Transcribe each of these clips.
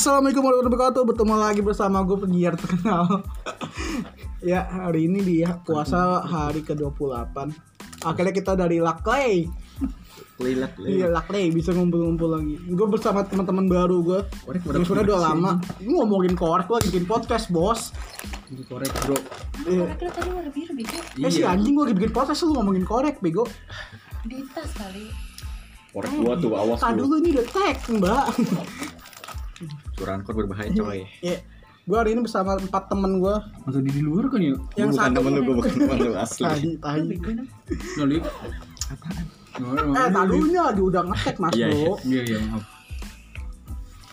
Assalamualaikum warahmatullahi wabarakatuh. Bertemu lagi bersama gue penyiar terkenal. Ya hari ini di puasa hari ke-28. Akhirnya kita dari Lakley. Lilat Iya Lakley bisa ngumpul-ngumpul lagi. Gue bersama teman-teman baru gue Yang sudah udah lama. Ini ngomongin korek gue bikin podcast bos. Korek bro. Iya. Korek lu tadi warna biru bego. Eh si anjing gue lagi bikin podcast lu ngomongin korek bego. Di tas kali. Korek gua tuh awas Tadi dulu ini udah tag mbak Curangan kor berbahaya coy Iya Gue hari ini bersama empat temen gue Atau di luar kan ya? Yang bukan satu temen lu, gua bukan temen lu asli Tahi, tahi Lalu Eh tadunya di udah ngetek mas Iya, bro Iya iya maaf.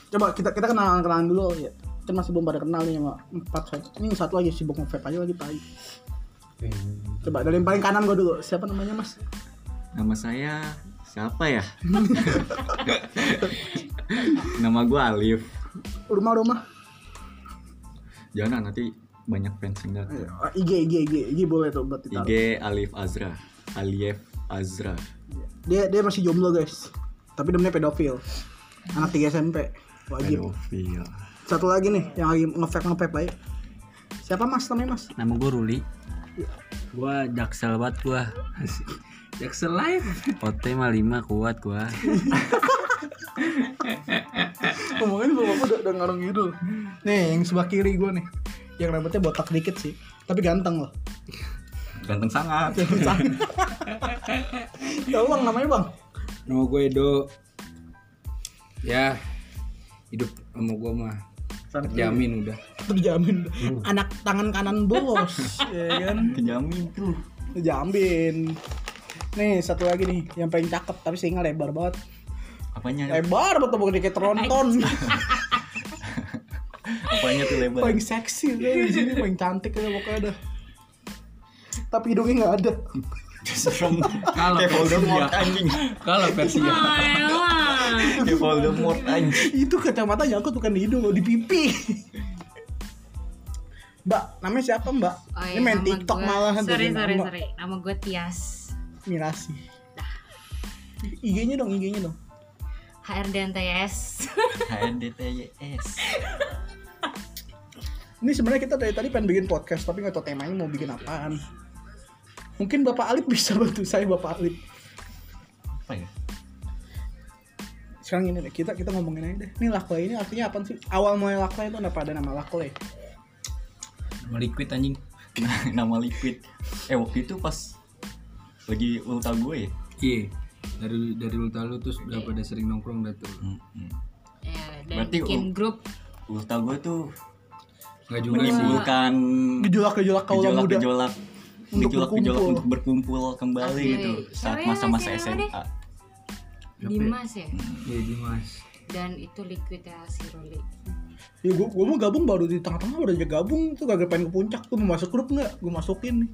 Coba kita kita kenalan kenalan dulu ya. Kan masih belum pada kenal nih sama empat. Ini satu lagi sibuk nge aja lagi tai. Coba dari yang paling kanan gua dulu. Siapa namanya mas? Nama saya siapa ya? Nama gua Alif Rumah rumah. Jangan nanti banyak fans yang datang Ah, IG IG IG IG boleh tuh buat ditaruh. IG Alif Azra Alif Azra Dia dia masih jomblo guys. Tapi demennya pedofil. Anak 3 SMP. Wajib. Pedofil Satu lagi nih yang lagi nge-vape nge aja. Siapa mas namanya mas? Nama gue Ruli Gua jaksel banget gua Jaksel live. OT mah 5 kuat gua Ngomongin apa udah, udah ngarung gitu. Nih yang sebelah kiri gua nih. Yang rambutnya botak dikit sih. Tapi ganteng loh. Ganteng sangat Ya bang namanya bang. Nama gue Edo. Ya. Hidup sama gue mah terjamin udah. terjamin anak tangan kanan bos ya kan Kejamin tuh terjamin nih satu lagi nih yang paling cakep tapi singa lebar banget Apanya? Lebar betul bukan kayak tronton. Apanya? Tuh lebar? Paling seksi tuh di sini paling cantik ya pokoknya ada tapi hidungnya nggak ada. Serem. Kalau Kayak Voldemort anjing. Kalau versi ya. Kayak Voldemort anjing. Itu kacamata nyangkut bukan di hidung loh di pipi. Mbak, namanya siapa Mbak? Oh, Ini main TikTok malah Sorry sorry nama. sorry. Nama gue Tias. Mirasi. IG-nya dong, IG-nya dong. HRDNTS HNDTYS Ini sebenarnya kita dari tadi pengen bikin podcast tapi nggak tahu temanya mau bikin apaan. Mungkin Bapak Alif bisa bantu saya Bapak Alif. Apa ya? Sekarang ini deh, kita kita ngomongin aja deh. Ini lakle ini artinya apa sih? Awal mulai lakle itu kenapa ada nama lakle? Sama liquid anjing. Nama liquid Eh waktu itu pas Lagi ulta gue ya Iya. Dari dari ulta lu terus udah pada sering nongkrong dah tuh. Mm-mm. ya, Dan Berarti bikin grup Ulta gue tuh Enggak juga sih. menimbulkan Gejolak-gejolak kaulah muda. gejolak-gejolak Untuk gejolak-gejolak berkumpul. untuk berkumpul kembali Oke. gitu saat masa-masa? SMA. Dimas ya Iya Dimas. Dan itu liquid ya si Ruli Ya gua, gua mau gabung baru di tengah-tengah baru aja gabung tuh gak pengen ke puncak tuh mau masuk grup nggak? Gue masukin nih.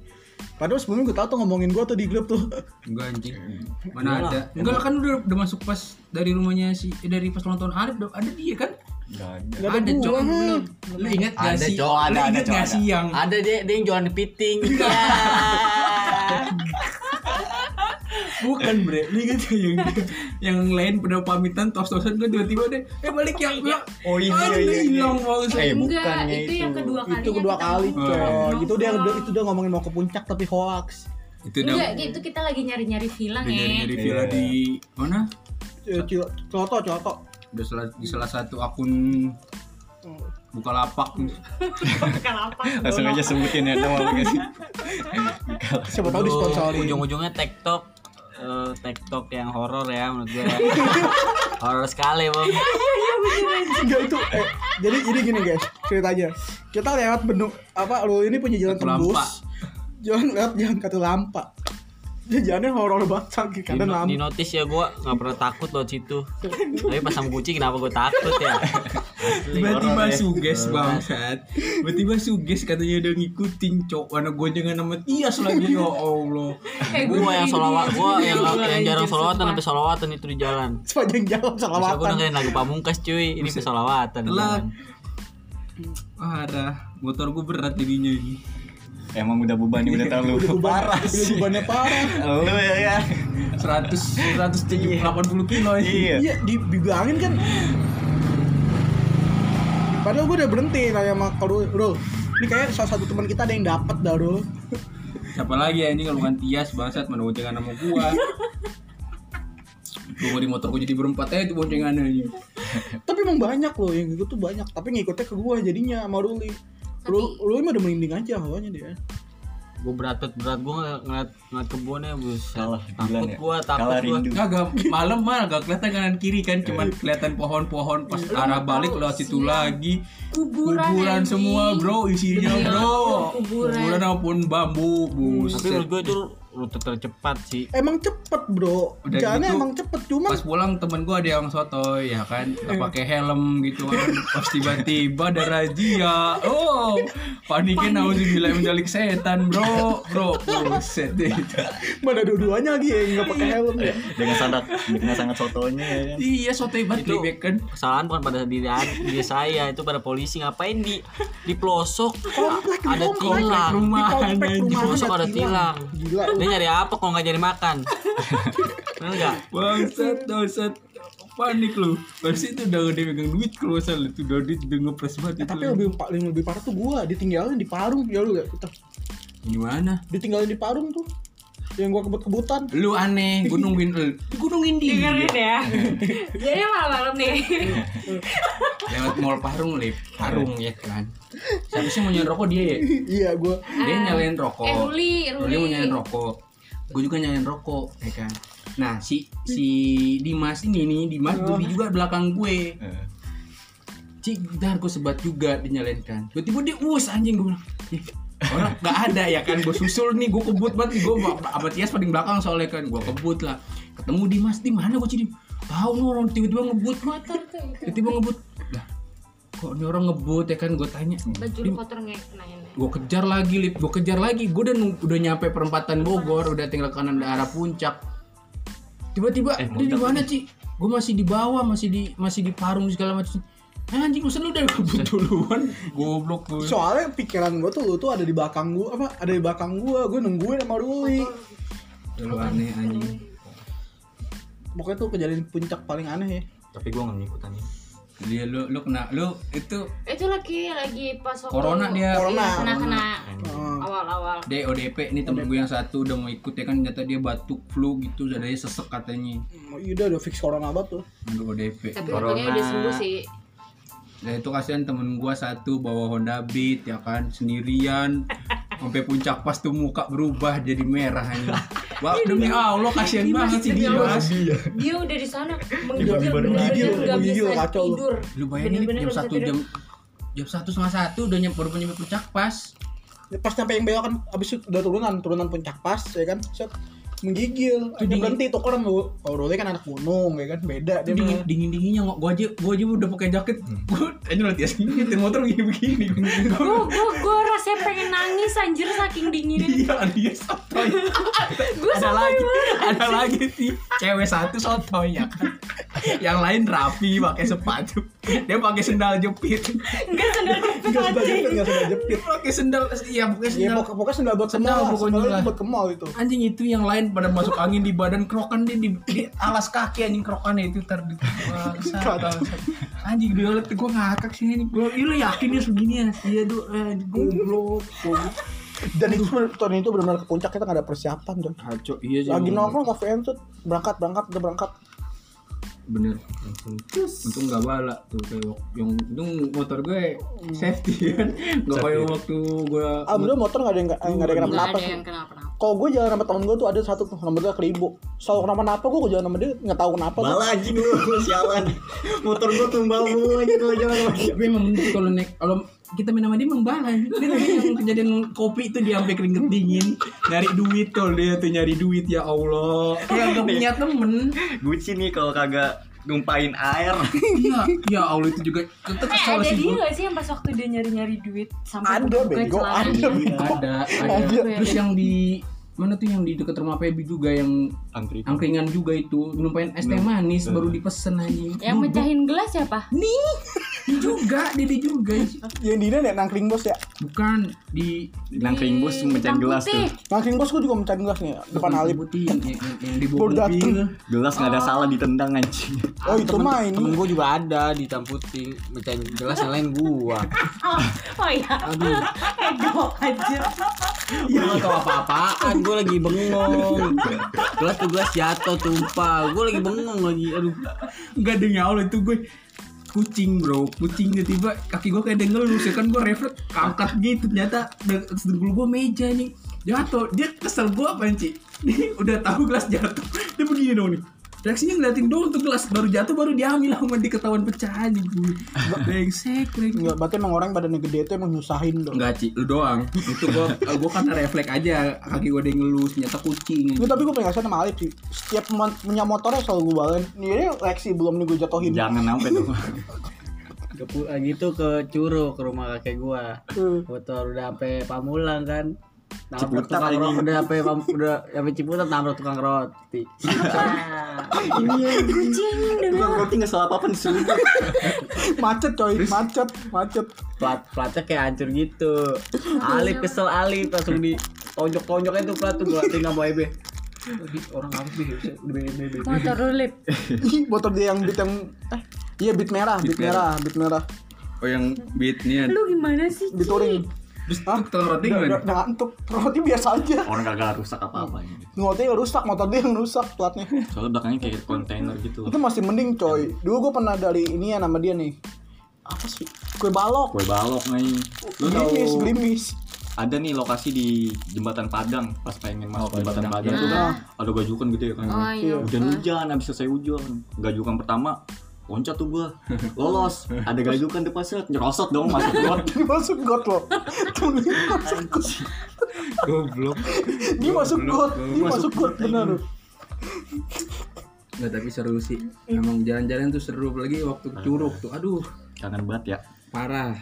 Padahal sebelumnya gue tau tuh ngomongin gue tuh di grup tuh. Enggak anjing. Mana ada? Enggak lah kan udah udah masuk pas dari rumahnya si eh, dari pas ulang tahun Arif ada dia kan? Gak ada. Gak ada Ada, gue. Cok. Lu inget gak Ada, sih? Cok. Lu Ada, ada, gak ada. sih yang Ada dia, dia yang jualan piting Bukan bre, ini kan yang yang lain pada pamitan tos-tosan gue tiba-tiba deh, eh balik yang ya. Oh iya Ah, iya iya. hilang banget. Eh bukannya itu, itu. yang kedua kalinya Itu kedua kali coy. Itu dia itu dia ngomongin mau ke puncak tapi hoax. Itu udah Enggak, itu kita lagi nyari-nyari villa udah nyari nyari ya villa Iya. di mana? Coto, coto. Udah salah, di salah satu akun buka lapak Kenapa? Langsung aja sebutin ya nama sih. Siapa tahu disponsori. Ujung-ujungnya TikTok eh, TikTok yang horor ya menurut gue Horor sekali bang Enggak itu eh, jadi ini gini guys ceritanya. Kita lewat bendung apa lu ini punya jalan Katulampa. tembus. Jalan lewat jalan katulampa dia jalannya horor banget sakit di, karena no- di notis ya gue nggak pernah takut loh situ tapi pas sama kucing kenapa gue takut ya? Tiba-tiba ya. suges bangsat. Tiba-tiba suges katanya udah ngikutin cok. Warna gonjangan sama Tias lagi Ya Allah. Eh, gue yang solawat gue yang, yang jarang solawatan sampai solawatan itu di jalan. Sepanjang jalan Bisa gue dengerin lagu pamungkas cuy. Ini Telat. jalan. Parah. Motor gue berat jadinya ini Emang udah bebannya udah terlalu parah udah sih. bebannya parah Lu ya ya. 100 180 kilo ini. Iya. iya di, dibilangin kan Padahal gue udah berhenti nanya sama kalau Rul. Ini kayak salah satu teman kita ada yang dapat dah Rul. Siapa lagi ya ini kalau bukan Tias bangsat mana boncengan sama gua. Gua di motor gua jadi berempat aja itu boncengannya aja. Tapi emang banyak loh yang ikut tuh banyak. Tapi ngikutnya ke gue jadinya sama Ruli. Rul, Ruli mah udah merinding aja hawanya dia. Gue berat berat gue ngeliat ngeliat kebunnya bus. Kalah, Takut ya. gue takut gue. Kagak malam mah gak kelihatan kanan kiri kan cuman kelihatan pohon-pohon pas arah balik lewat situ lagi Kuburan, kuburan semua bro isinya bro kuburan. kuburan maupun bambu Tapi buset menurut gue itu rute tercepat sih. Emang cepet bro. Udah Jalannya gitu, emang cepet cuman pas pulang temen gue ada yang sotoy ya kan? Nggak pakai helm gitu kan. Pas tiba-tiba ada razia. Oh paniknya nauzubillah menjalik setan bro. Bro buset deh. Itu mana dua-duanya lagi ya nggak pakai helm ya. dengan sangat dengan sangat sotonya ya kan. iya sotoy banget Itu kan kesalahan bukan pada diri, diri saya itu pada polisi. Ngapain di di pelosok? Komplek, ada komplek. tilang Di Masuk ada tilang. Dia nyari apa kalau nggak nyari makan? Bener nggak? Bangsat bangsat. Panik lu. Pasti itu udah gede megang duit kalau salah itu. Udah duit udah ngepres banget itu tapi lebih paling lebih parah tuh gua. Ditinggalin di Parung ya lu ya kita gimana? Ditinggalin di Parung tuh. Yang gua kebut-kebutan. Lu aneh gue nungguin lu. Gue nungguin dia. Dengerin ya. Jadi malam-malam nih. lewat mall Parung lip. Parung ya kan seharusnya mau nyalain rokok? Dia ya? Iya gua. Dia nyalain rokok. Eh Ruli, Ruli Ruli. mau nyalain rokok. Gue juga nyalain rokok ya kan? Nah si si Dimas ini nih Dimas berdiri juga belakang gue. Eh, Cik, bentar gue sebat juga dinyalain kan. Tiba-tiba dia us anjing gue bilang "Ih, Orang gak ada ya kan? Gue susul nih, gue kebut banget Gue sama Tias paling belakang soalnya kan. Gue kebut lah. Ketemu Dimas, di mana gue cidim Tahu nih orang tiba-tiba ngebut. Itu. Tiba-tiba ngebut kok ini orang ngebut ya kan? Gue tanya Baju lu kotor nggak kenain. gue kejar lagi lip. Gue kejar lagi. Gue udah udah nyampe perempatan Bogor udah tinggal ke kanan arah puncak. Tiba-tiba Eh, dia di mana Ci? Gue masih di bawah masih di masih di parung segala macam. Ah, anjing masa lu udah kebut duluan. Goblok gue soalnya pikiran gua tuh lu tuh ada di belakang gua apa ada di belakang gua. Gua nungguin sama Ruli. Lu aneh anjing. Pokoknya tuh kejadian puncak paling aneh ya. Tapi gue nggak ngikutannya dia lu lu kena lu itu Itu lagi lagi pas waktu corona dia Corona. Iya, kena kena Hmm. awal-awal. DODP nih temen gue yang satu udah mau ikut ya kan ternyata dia batuk flu gitu udah dia sesek katanya iya udah udah fix corona banget tuh DODP Tapi Corona. udah sembuh sih. Nah itu kasihan temen gua satu bawa Honda Beat ya kan sendirian sampai puncak pas tuh muka berubah jadi merah ini. Wah demi Allah kasihan banget sih dia. Allah. Mas. Dia udah di sana menggigil menggigil, menggigil, kacau lu. tidur. Lu bayangin jam satu jam jam satu setengah satu udah nyampe baru nyampe puncak pas. pas nyampe yang belok kan abis itu udah turunan turunan puncak pas ya kan set menggigil Itu dingin. berhenti tuh orang lu kalau Ruli kan anak gunung ya kan beda Itu dia dingin mah. dingin dinginnya nggak gua aja gua aja udah pakai jaket. Gua aja nanti ya nyetir motor begini begini. Gue gue gue rasanya pengen nangis anjir saking dinginnya. Iya dia sotoy. Gue ada lagi ada lagi sih cewek satu sotoy ya kan. Yang lain rapi pakai sepatu. Dia pakai sendal jepit. enggak sendal jepit Nggak sudah anjing. jepit nggak sudah jepit. Pakai sendal iya pakai ya sendal. pokoknya, pokoknya sendal buat Sendal pokoknya sendal itu buat kemal itu. Anjing itu yang lain pada masuk angin di badan krokan dia di, di alas kaki anjing krokannya itu ter anjing dia liat gue ngakak sih ini. Gue iya lu yakin dia segini ya? Iya tuh eh, goblok. Dan itu tahun itu benar-benar ke puncak kita nggak ada persiapan tuh Kacau, iya sih lagi nongkrong kafe tuh berangkat berangkat udah berangkat bener. Untung nggak balak tuh kayak waktu yang untung motor gue safety kan. Nggak kayak waktu gue alhamdulillah motor nggak ada yang nggak nggak ada yang ada sih. kalau gue jalan sama temen gue tuh ada satu tuh nomor dia keribu. Selalu kenapa-napa gue jalan sama dia nggak tahu kenapa tuh. Malah anjing lu, lu sialan. Motor gua tumbal mulu aja kalau jalan sama dia. tapi emang bener kalau naik kalau kita main sama dia emang balai dia tadi yang kejadian kopi itu dia sampai keringet dingin nyari duit tuh dia tuh nyari duit ya Allah kayak gak punya temen Gucci nih kalau kagak numpain air. iya ya Allah itu juga Eh kesel ada sih dia gua nggak sih yang pas waktu dia nyari-nyari duit sampai Ada, bego, celana? ada, bego. ada ada Ada. terus yang di mana tuh yang di dekat rumah Pebi juga yang Angkri. angkringan juga itu numpain es teh manis baru dipesen anjing Yang mecahin gelas siapa? nih Dia juga, Dede juga. Yang di ini ya nangkring bos ya. Bukan di Nangkring Di mecahin gelas putih. tuh. Nangkring bos gue juga mecahin gelas nih depan Alip. putih yang, yang, yang di bawah mobil. Gelas nggak ada salah ditendang anjing. Oh itu mah Temen ini. gue juga ada di hitam putih mecahin gelas yang lain gua. Oh iya. Aduh, Aduh, anjir. gue gak tau apa-apaan, gue lagi bengong. Gelas tuh gelas jatuh tumpah, gue lagi bengong lagi. Aduh, Enggak demi Allah itu gue kucing bro. Kucing tiba kaki gue kayak ngelus ya kan gue refleks angkat gitu. Ternyata de- dengkul gue meja nih jatuh. Dia kesel gue apa sih udah tahu gelas jatuh. Dia begini dong nih reaksinya ngeliatin doang tuh gelas baru jatuh baru diambil sama dia ketahuan pecah aja gue brengsek brengsek Enggak, berarti emang orang badannya gede itu emang nyusahin dong. Enggak Ci, lu doang Itu gua gua kan refleks aja Kaki gua ada yang ngelus Ternyata kucing Gue tapi gue pengen sama Alip sih. Setiap mon- punya motornya selalu gue balen. Ini Lexi belum nih gue jatuhin. Jangan sampai tuh. lagi tuh ke Curug ke rumah kakek gua. Eh, Motor udah sampai Pamulang kan. Ciputat roti udah sampai pam- udah sampai Ciputat nabrak tukang roti. Iya, kucing. Tukang roti nggak salah apa-apa disuruh. macet coy, macet, macet. plat platnya kayak hancur gitu. Alip kesel Alip langsung di tonjok-tonjok itu plat tuh gua tinggal mau ebe. Orang apa sih? Motor rulip. Motor dia yang beat yang eh iya beat merah, beat, merah, beat merah. Oh yang beat nih Lu gimana sih? Beat touring. Terus Hah? tukang roti gimana? udah, udah ngantuk. Roti biasa aja. Orang kagak rusak apa-apa ini. Motornya rusak, motor dia yang rusak platnya. Soalnya belakangnya kayak kontainer gitu. Itu masih mending coy. Dulu gue pernah dari ini ya nama dia nih. Apa sih? Kue balok. Kue balok nih. Lu tahu Gelimis, gelimis. ada nih lokasi di jembatan Padang pas pengen masuk jembatan Padang Iya. tuh kan ada gajukan gitu ya kan. Oh iya. Hujan-hujan habis selesai hujan. Gajukan pertama loncat tuh gua. Lolos. Ada gajukan depan set nyerosot dong masuk got masuk got loh. Temen dia masuk got. Goblok. Dia masuk got. Dia masuk got bener. Enggak tapi seru sih. Emang jalan-jalan tuh seru Apalagi waktu curug tuh. Aduh. Kangen banget ya. Parah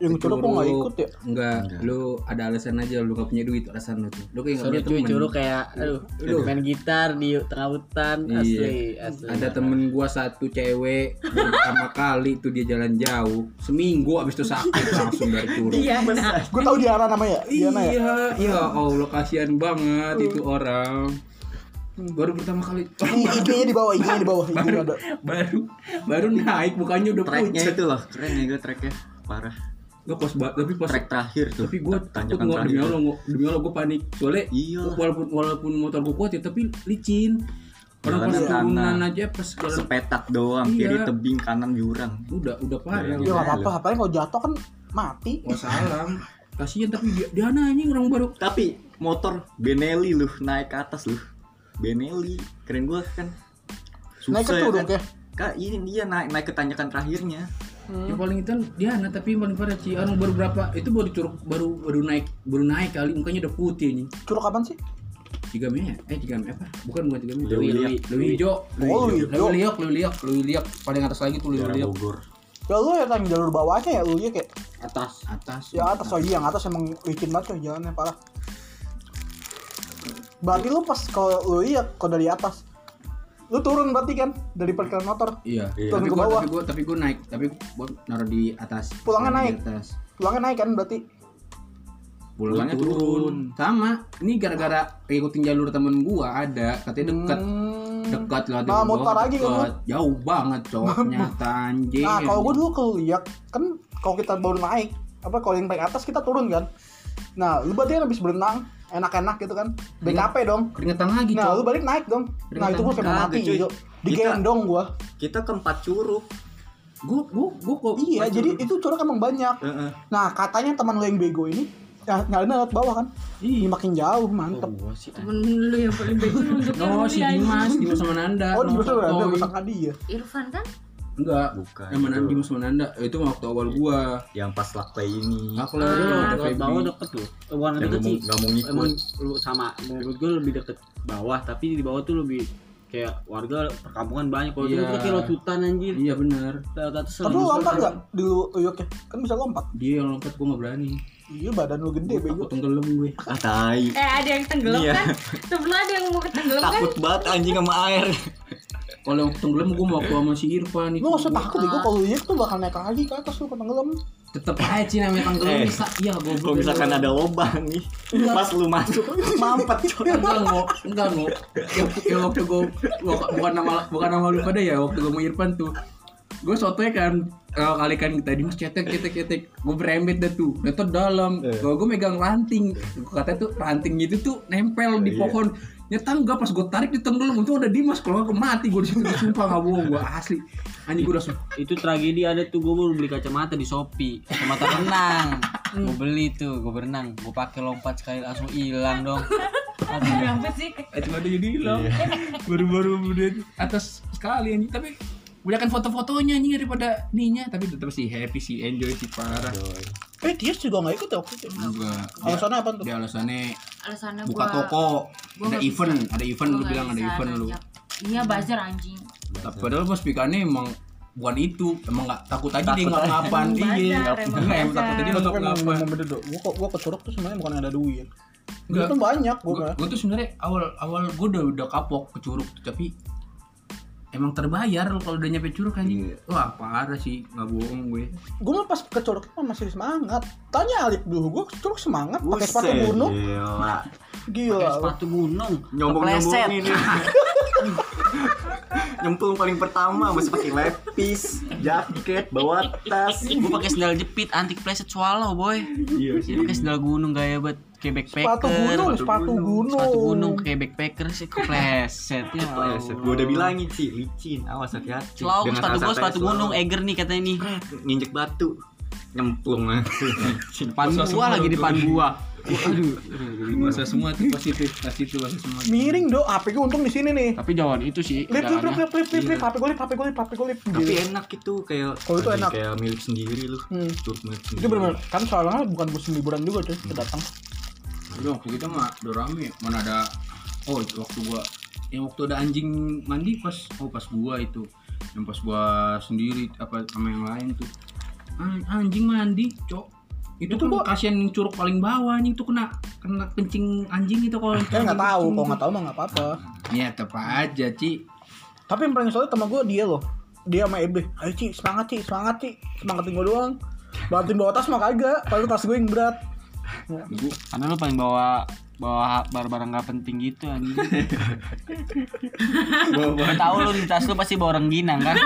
Yang curug kok nggak Curug. ikut ya? Enggak, Enggak. lu ada alasan aja lu gak punya duit alasan lu tuh. Lu kayak gak punya cuy, temen. Curug kayak aduh, Aduh. main gitar di tengah hutan Iya. asli, asli. Ada temen gua satu cewek baru pertama kali tuh dia jalan jauh seminggu abis itu sakit langsung dari curug. Iya, nah. Gue tau Diana namanya. Diana ya. Iya, iya, Allah kasihan banget itu orang. Baru pertama kali IG-nya di bawah, IG-nya di bawah. Ada. baru baru naik bukannya udah tracknya pucat. itu loh keren ya gue tracknya parah Gak pas banget, tapi pas track terakhir tuh tapi gue takut nggak demi Allah demi Allah gue panik. Soalnya Iya. walaupun walaupun motor gue kuat ya tapi licin. Orang pas turunan aja pas jalan sepetak doang Iya. kiri tebing kanan jurang. Udah udah parah. Iya, Ya nggak apa-apa, apalagi kalau jatuh kan mati. Wassalam kasihan tapi dia, dia anjing orang baru. Tapi motor Benelli lu naik ke atas lu. Benelli keren gua kan. Naik ke curug ya. Kak, ini dia naik naik ke tanjakan terakhirnya. Yang paling itu Diana tapi yang paling parah sih orang baru berapa? Itu baru curug baru baru naik baru naik kali. Mukanya udah putih nih Curug kapan sih? tiga Mei ya? eh tiga Mei apa? Bukan bukan tiga Mei Lewi Lewi. Lewi. Hijau Oh, Lewi liok Lewi liok Lewi liok paling atas lagi tuh Lewi liok. Ya lu ya tanya jalur bawahnya ya lu ya kayak. Atas. atas. Yang atas oh iya yang atas emang licin banget coy jalannya parah. Berarti lu pas kalau lu iya kalau dari atas lu turun berarti kan dari parkiran motor Iya. Iya. Tapi Turun ke gua, bawah. tapi gua tapi gua naik, tapi gua naruh di atas. Pulangnya naik? Di atas. pulangnya naik kan berarti Pulangnya turun. turun. Sama. Ini gara-gara ngikutin jalur temen gua ada, katanya dekat. Hmm. Dekat lah Nah, muter lagi kan. Jauh banget, cowok. Nyata anjing. Nah, kalau gue dulu kalau lihat kan kalau kita baru naik, apa kalau yang paling atas kita turun kan. Nah, lu berarti kan habis berenang, enak-enak gitu kan. BKP dong. keringetan lagi, Nah, lu balik naik dong. Nah, itu gue sampai Kagak, mati cuy. gitu. Kita- Digendong gua. Kita ke empat curug. Gua gua gua kok Iya, jadi itu curug emang banyak. Heeh. Nah, katanya teman lu yang bego ini ya nyalain lewat bawah kan. Ini makin jauh, mantep. gua sih. Temen lu yang paling bego No, si Dimas, Dimas sama Nanda. Oh, di no, mana ada sotoy. gue sangka dia. Irfan kan? Enggak, Bukan, Sama itu. Nanda, Dimas sama Nanda. Itu waktu awal gua. Yang pas lakpay ini. Aku Lu ada Feby. bawah deket. Eh, Bukan Yang deket nggak sih. mau- nggak mau ngikut. Emang lu sama menurut gue lebih deket bawah, tapi di bawah tuh lebih kayak warga perkampungan banyak. Kalau dulu Iya. tuh kayak lewat hutan anjir. Iya benar. Tapi lu lompat nggak di lu uyuk ya? Kan bisa lompat. Dia yang lompat gua nggak berani. Iya, badan lu gede bego. Takut tenggelam gue. Ah, tai. Eh ada yang tenggelam Iya. kan? Lu ada yang mau ketenggelam kan? Takut banget anjing sama air. Kalau yang tenggelam gue mau aku sama si Irfan itu. Lu gak usah takut deh, gua kalau lihat tuh bakal naik lagi ke atas lu ke tenggelam. tetep aja sih namanya tenggelam. Eh, bisa iya gue Kalau misalkan ada lubang nih, pas lu masuk, mampet coy. enggak nggak enggak nggak yang, yang waktu gue bukan nama bukan nama lu pada ya waktu gue mau Irfan tuh. Gue sotoy kan eh, kali kan tadi mas cetek cetek cetek gue berembet dah tuh tuh dalam Eh. gue gue megang ranting kata tuh ranting itu tuh nempel di Iya. pohon nyata enggak pas gue tarik di tenggelam untung ada Dimas. Kalau nggak mati gue di situ. Sumpah nggak bohong gue asli. Anjing gue langsung itu tragedi ada tuh gue baru beli kacamata di Shopee. Kacamata renang gue beli tuh gue berenang. Gue pakai lompat sekali langsung hilang dong. Aduh. Kenapa sih? Eh, cuma dia jadi hilang. Baru-baru udah atas sekali anjing. Tapi Banyakkan foto-fotonya anjing daripada ninya. Tapi tetap sih happy sih enjoy sih parah. Eh Tias juga gak ikut ya waktu itu. Enggak. Alasannya apa tuh? Dia alasannya Alasannya buka gua- toko. gua Ada nggak event, bisa. ada event Gua lu nggak bilang ada event lu. Iya bazar anjing. Tapi Padahal pas pikannya emang bukan itu, emang nggak takut aja dia Takut nggak Emang iya. bazar, emang takut aja Tapi nggak emang ngapan. emang beda dong. Gua Curug tuh sebenarnya bukan ada duit. Enggak. tuh banyak gua Gua, mah. gua tuh sebenarnya awal awal gua udah udah kapok ke curug tapi emang terbayar kalau udah nyampe curug anjing. Wah, parah sih, nggak bohong gue. Gua mah pas ke Curug mah masih semangat. Tanya Alif dulu, gua ke Curug semangat pakai sepatu gunung. gila. Gila. Pakai sepatu gunung Nyombong-nyombong kepleset. ini. Nyemplung paling pertama masih pakai lepis, jaket, bawa tas. gue pakai sendal jepit anti kepleset swallow boy Iya pakai sendal gunung gaya banget kayak backpacker Sepatu gunung, sepatu gunung. sepatu gunung kayak backpacker sih kepleset ya Kepleset. Gua udah bilangin sih, licin, awas hati-hati. Selalu Dengan sepatu gue sepatu gunung. Eger nih katanya nih nginjek batu, nyemplung. depan gua lagi tuh. depan gua Aduh, masa semua tuh positif, positif masa semua. Miring dong, HP gua untung di sini nih. tapi jangan itu sih Lip, lip, lip, jalannya. lip, lip, lip, lip, HP gua lip, HP gua lip, HP gua lip. Tapi Gitu. enak itu kayak Kalau itu enak. kayak milik sendiri lu. Hmm. Itu benar kan soalnya bukan musim liburan juga cuy, kita datang. Udah waktu kita mah udah rame, mana ada oh itu waktu gua yang waktu ada anjing mandi pas oh pas gua itu yang pas gua sendiri apa sama yang lain tuh An- anjing mandi cok itu, Itu kan gua- kasihan yang curug paling bawah anjing tuh kena kena kencing anjing itu kalau Kan nggak tahu, kalau nggak tahu mah nggak apa-apa. ya tetap aja Ci Tapi yang paling solid sama gua dia loh. Dia sama Ebe. Ayo Ci, semangat Ci, semangat Ci. Semangatin gua doang. Bantuin bawa tas mah kagak, padahal tas gue yang berat. Ya. karena lu paling bawa bawa barang-barang gak penting gitu anjing. Bawa tahu lu di tas lu pasti bawa rengginang kan?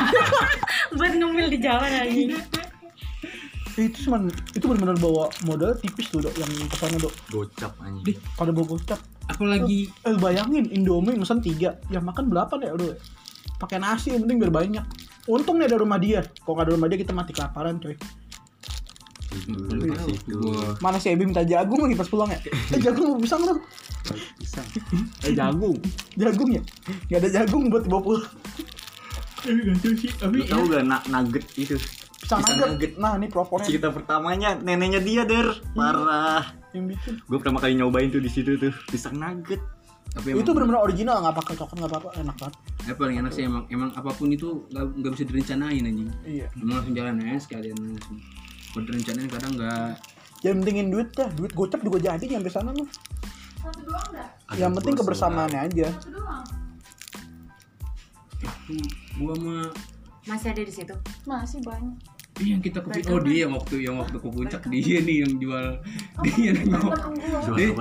Buat ngemil di jalan anjing. Eh, itu cuma itu benar-benar bawa modal tipis tuh dok yang ke sana dok. Gocap anjing. pada bawa gocap. Apalagi eh bayangin Indomie pesan tiga. Yang makan berapa deh udah pakai nasi yang penting biar banyak. Untung nih ada rumah dia. Kalau nggak ada rumah dia kita mati kelaparan coy mana si Ebi minta jagung lagi pas pulang ya? Eh jagung mau pisang dong eh jagung. Jagung ya? Nggak ada jagung buat dibawa pulang. Lu tahu gak na nugget itu? pisang Pisang nugget. nugget. nah ini propornya. Cerita pertamanya neneknya dia der. Parah. yang bikin. Gue pertama kali nyobain tuh di situ tuh pisang nugget. tapi itu benar-benar original nggak pakai coklat nggak apa-apa enak banget. Eh, paling enak sih emang emang apa pun itu nggak nggak bisa direncanain anjing. Iya. Emang langsung jalan aja sekalian langsung kalau direncanain kadang nggak. Yang pentingin duit dah duit gocap juga jadi nyampe sana mah. Yang penting kebersamaannya aja. Itu gua mah Masih ada di situ. Masih banyak. Iya yang kita ke oh dia yang waktu yang waktu ke puncak. Dia nih yang jual dia gua. Jual Dia-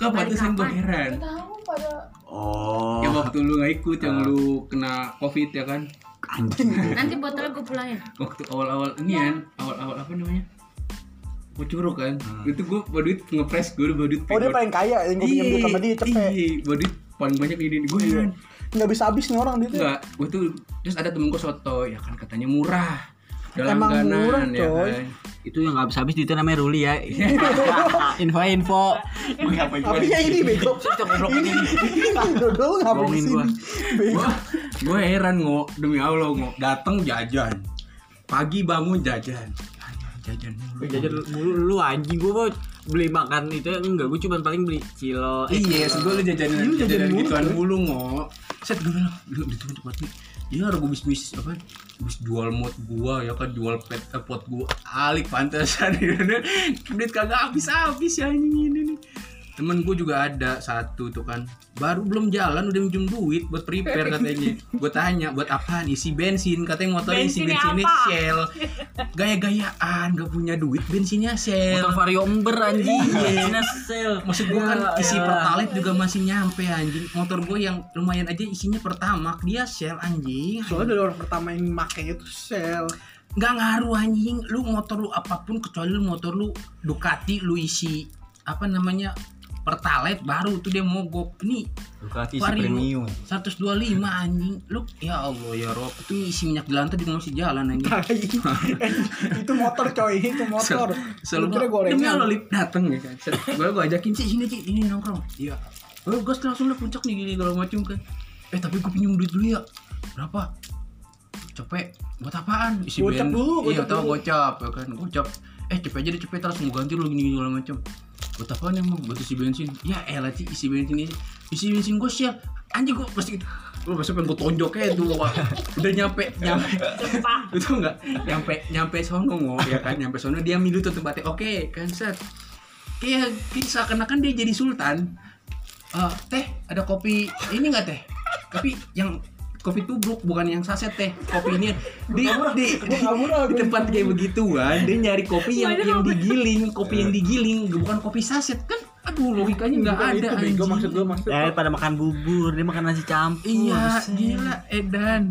kau pantesan gue heran. Tahu pada Oh. yang waktu lu nggak ikut yang lu kena covid ya kan anjing. Nanti botolnya gue pulangin. waktu awal-awal ini kan awal-awal apa namanya? Gua curug kan. Itu gue bawa duit ngepres gue udah bawa duit oh dia paling kaya yang gue pinjam duit sama dia cepet. Iya bawa duit paling banyak ini gue Iya. heran nggak bisa habis nih orang duitnya. Enggak gue tuh terus ada temen gue soto ya kan katanya murah dalam Emang ganan murah, ya coy. kan? Itu yang habis habis itu namanya Ruli ya. Info info tapi ya ini bego? Ini dodol ngapa di Bohongin gua. sini bego. Gue heran ngo. Demi allah ngo. Datang jajan. Pagi bangun jajan. Jajan mulu. jajan mulu lu anjing. Gua mau beli makan itu enggak. Gua cuma paling beli cilo eh, Iya, yes, gue lu jajanan jajan jajanan mulu, gituan mulu ngo. Set gue bilang, lu di tempat nih. Iya, harus bis bis apa? Bis jual mod gua ya kan jual pet eh, pot gua alik pantesan duit kagak habis habis ya ini ini nih. Temen gue juga ada satu tuh kan baru belum jalan udah minjem duit buat prepare katanya gue tanya buat apaan isi bensin katanya motor isi Bensinnya apa? shell gaya-gayaan gak punya duit bensinnya shell Motor vario ember anjing. Bensinnya sel. Maksud gue kan Ya, isi ya. pertalite juga masih nyampe anjing Motor gue yang lumayan aja isinya pertamax Dia shell anjing Soalnya dari orang pertama yang makainya tuh sel. Nggak ngaruh anjing Lu motor lu apa pun Kecuali lu motor lu Ducati lu isi Apa namanya Pertalite baru tuh dia mogok Ini Ducati premium 125 anjing Lu ya Allah ya Rob Itu isi minyak di lantai juga masih jalan anjing itu motor coy, itu motor. Selalu Lu kira gorengan. Demi Allah lip dateng ya kan. Gue gue ajakin sih sini sih ini nongkrong. Iya. Oh gas langsung lah puncak nih gini kalau macam kan. Eh tapi gue pinjam duit dulu ya. Berapa? Cepet. Buat apaan? Isi Gocap dulu, Iya gocap tau gocap ya kan. Gocap. Eh cepet aja deh cepet langsung gue ganti lu gini gini segala macam. Buat apaan emang? Buat isi bensin. Ya elah sih isi bensin ini. Isi bensin gue shell. Anjing gue pasti gitu. Lu pasti pengen gue tonjok tuh. Wah. Udah nyampe nyampe itu enggak nyampe nyampe sono ngo ya kan nyampe sono dia milih tuh tempatnya oke kan set kayak kayak seakan-akan dia jadi sultan Eh, teh ada kopi ini enggak teh tapi yang kopi tubruk bukan yang saset teh. Kopi ini di di, di, di tempat kayak begituan dia nyari kopi yang yang digiling kopi yang digiling bukan kopi saset. Kan aduh logikanya nggak ada itu bego anjing. maksud gue maksud. Ya pada makan bubur, dia makan nasi campur. iya gila edan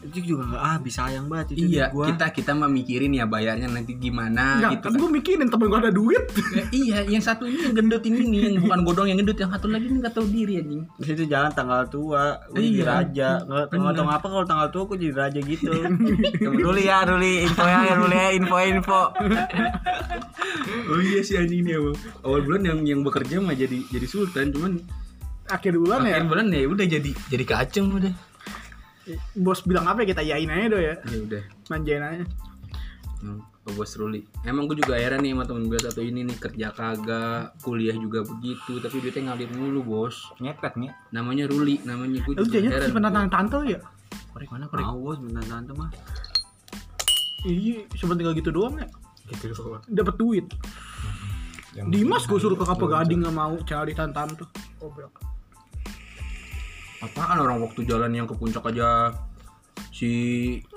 Itu juga enggak habis sayang banget itu iya gua. kita kita mah mikirin ya bayarnya nanti gimana Enggak, gitu kan gue mikirin temen gue ada duit. Ya, iya, yang satu ini yang gendut ini nih, yang bukan godong yang gendut, yang satu lagi ini nggak tahu diri anjing. Di situ jalan tanggal tua, gue jadi Iya. raja. Nggak nggak tahu ngapa kalau tanggal tua gue jadi raja gitu. Ruli ya, Ruli, info ya, Ruli ya, info info. Oh iya sih anjing nih abang. Awal bulan yang yang bekerja mah jadi jadi sultan, cuman Akhir bulan ya, akhir bulan ya udah jadi jadi kacung udah. Bos bilang apa ya kita yain aja do ya. Ya udah. Manjain aja. Hmm, Pak Bos Ruli. Emang gue juga heran nih sama temen gue satu ini nih kerja kagak, kuliah juga begitu, tapi duitnya ngalir mulu bos. Ngepet nih Namanya Ruli, namanya gue Lu juga heran. simpen tangan tante ya? Korek mana korek? Bos, benar tante mah. Iya, cuma tinggal gitu doang ya. Gitu doang. Dapat duit. Yang Dimas gue suruh ke Kapal Gading nggak mau cari tante tante. Goblok. Apaan orang waktu jalan yang ke puncak aja si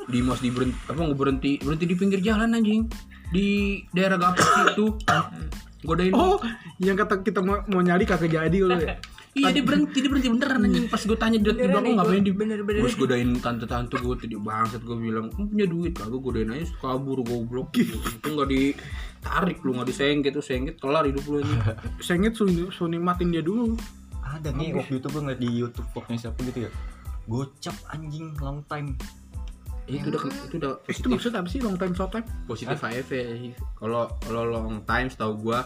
Dimas di berhenti apa nggak berhenti berhenti di pinggir jalan anjing? Di daerah Gapas itu. Godain. Oh, yang kata kita mau, mau nyari kagak jadi lu ya. iya dia berhenti dia berhenti beneran anjing. Pas gue tanya di di belakang ngapain di bener-bener. terus godain tante-tante gue tadi bangsat gue bilang "Lu punya duit kagak? Godain aja kabur goblok. Itu nggak ditarik lu nggak disengket tuh sengket kelar hidup lu anjing. Sengit suruh suruh nikmatin dia dulu ada nih oh, waktu itu gue ngeliat di YouTube vlognya siapa gitu ya? Gocap anjing long time. Ya, itu udah itu udah positif. itu maksudnya apa sih long time short time? Positif. Ah? Kalau kalau long time setahu gue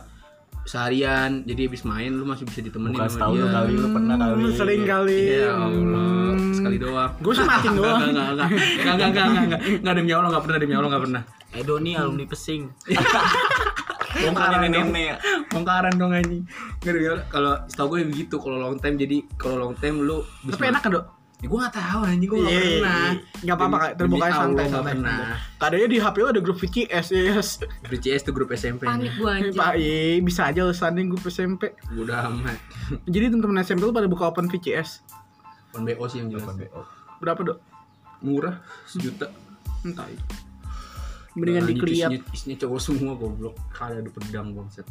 seharian jadi habis main lu masih bisa ditemenin Bukan sama dia. lu kali lu pernah hmm, kali. lu sering kali. Ya Allah. Sekali doang. Gue sih mati doang. enggak enggak enggak enggak enggak enggak enggak demi Allah enggak pernah demi Allah enggak pernah. Edo nih alumni pesing. Bongkaran nenek ya bongkaran dong anjing demi Allah, kalau setahu gue begitu, kalau long time jadi, kalau long time lu Tapi enak kan, Dok? Ya gue gak tahu anjing, gue gak Iya, iya, pernah iya. Nggak apa-apa, Kak. Terbuka Demi santai, santai. Pernah Kadangnya di HP lu ada grup VCS, yes. Free CS tuh grup SMP Panik gua anjir. Pak, iya, bisa aja lu standing grup SMP. Udah amat Jadi teman-teman SMP lu pada buka open VCS. Pon BO sih yang jelas Berapa, Dok? Murah, sejuta Entah. Mendingan Nah, di clear. isinya, isinya cowok semua goblok. Kali ada pedang bangset.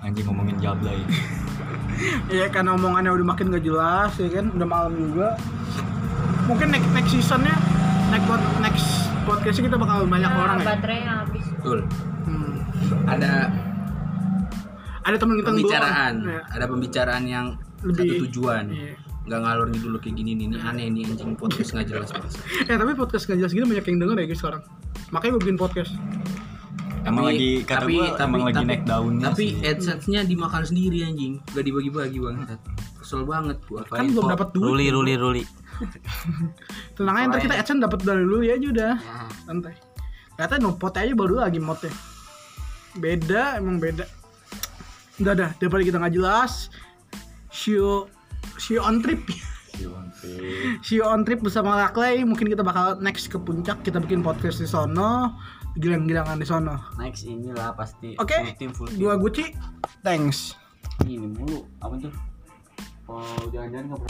Anjing ngomongin jablay Iya karena omongannya udah makin gak jelas ya kan, udah malam juga. Mungkin next next seasonnya, next pod, next podcastnya kita bakal banyak Ya, orang ya. baterainya habis. Betul. Hmm. Ada Ada teman kita pembicaraan. Ya. ada pembicaraan yang Lebih- satu tujuan. Iya. Nggak ngalor dulu kayak gini nih, ini aneh nih anjing podcast nggak jelas bangset. Eh tapi podcast gak jelas gitu banyak yang denger ya guys sekarang. Makanya gue bikin podcast. Emang Tapi- lagi kata tapi- gue tapi- emang lagi tapi- naik daunnya Tapi sih. adsense-nya dimakan sendiri anjing, nggak dibagi-bagi banget. Kesel banget gua. Kan belum dapat duit. Ruli, Ruli, Ruli. Tenang aja ntar kita adsense dapat dari dulu ya aja udah. Santai. Ternyata nopot aja baru lagi modnya. Beda emang beda. Udah dah daripada kita nggak jelas. See you, see you on trip. You on trip bersama Lakley. Mungkin kita bakal next ke puncak. Kita bikin podcast di sono. Gilang-gilangan di sono. Next inilah pasti Oke. full team full team. Gua Guci. Thanks. Ini mulu apa tuh? Oh, jangan-jangan nggak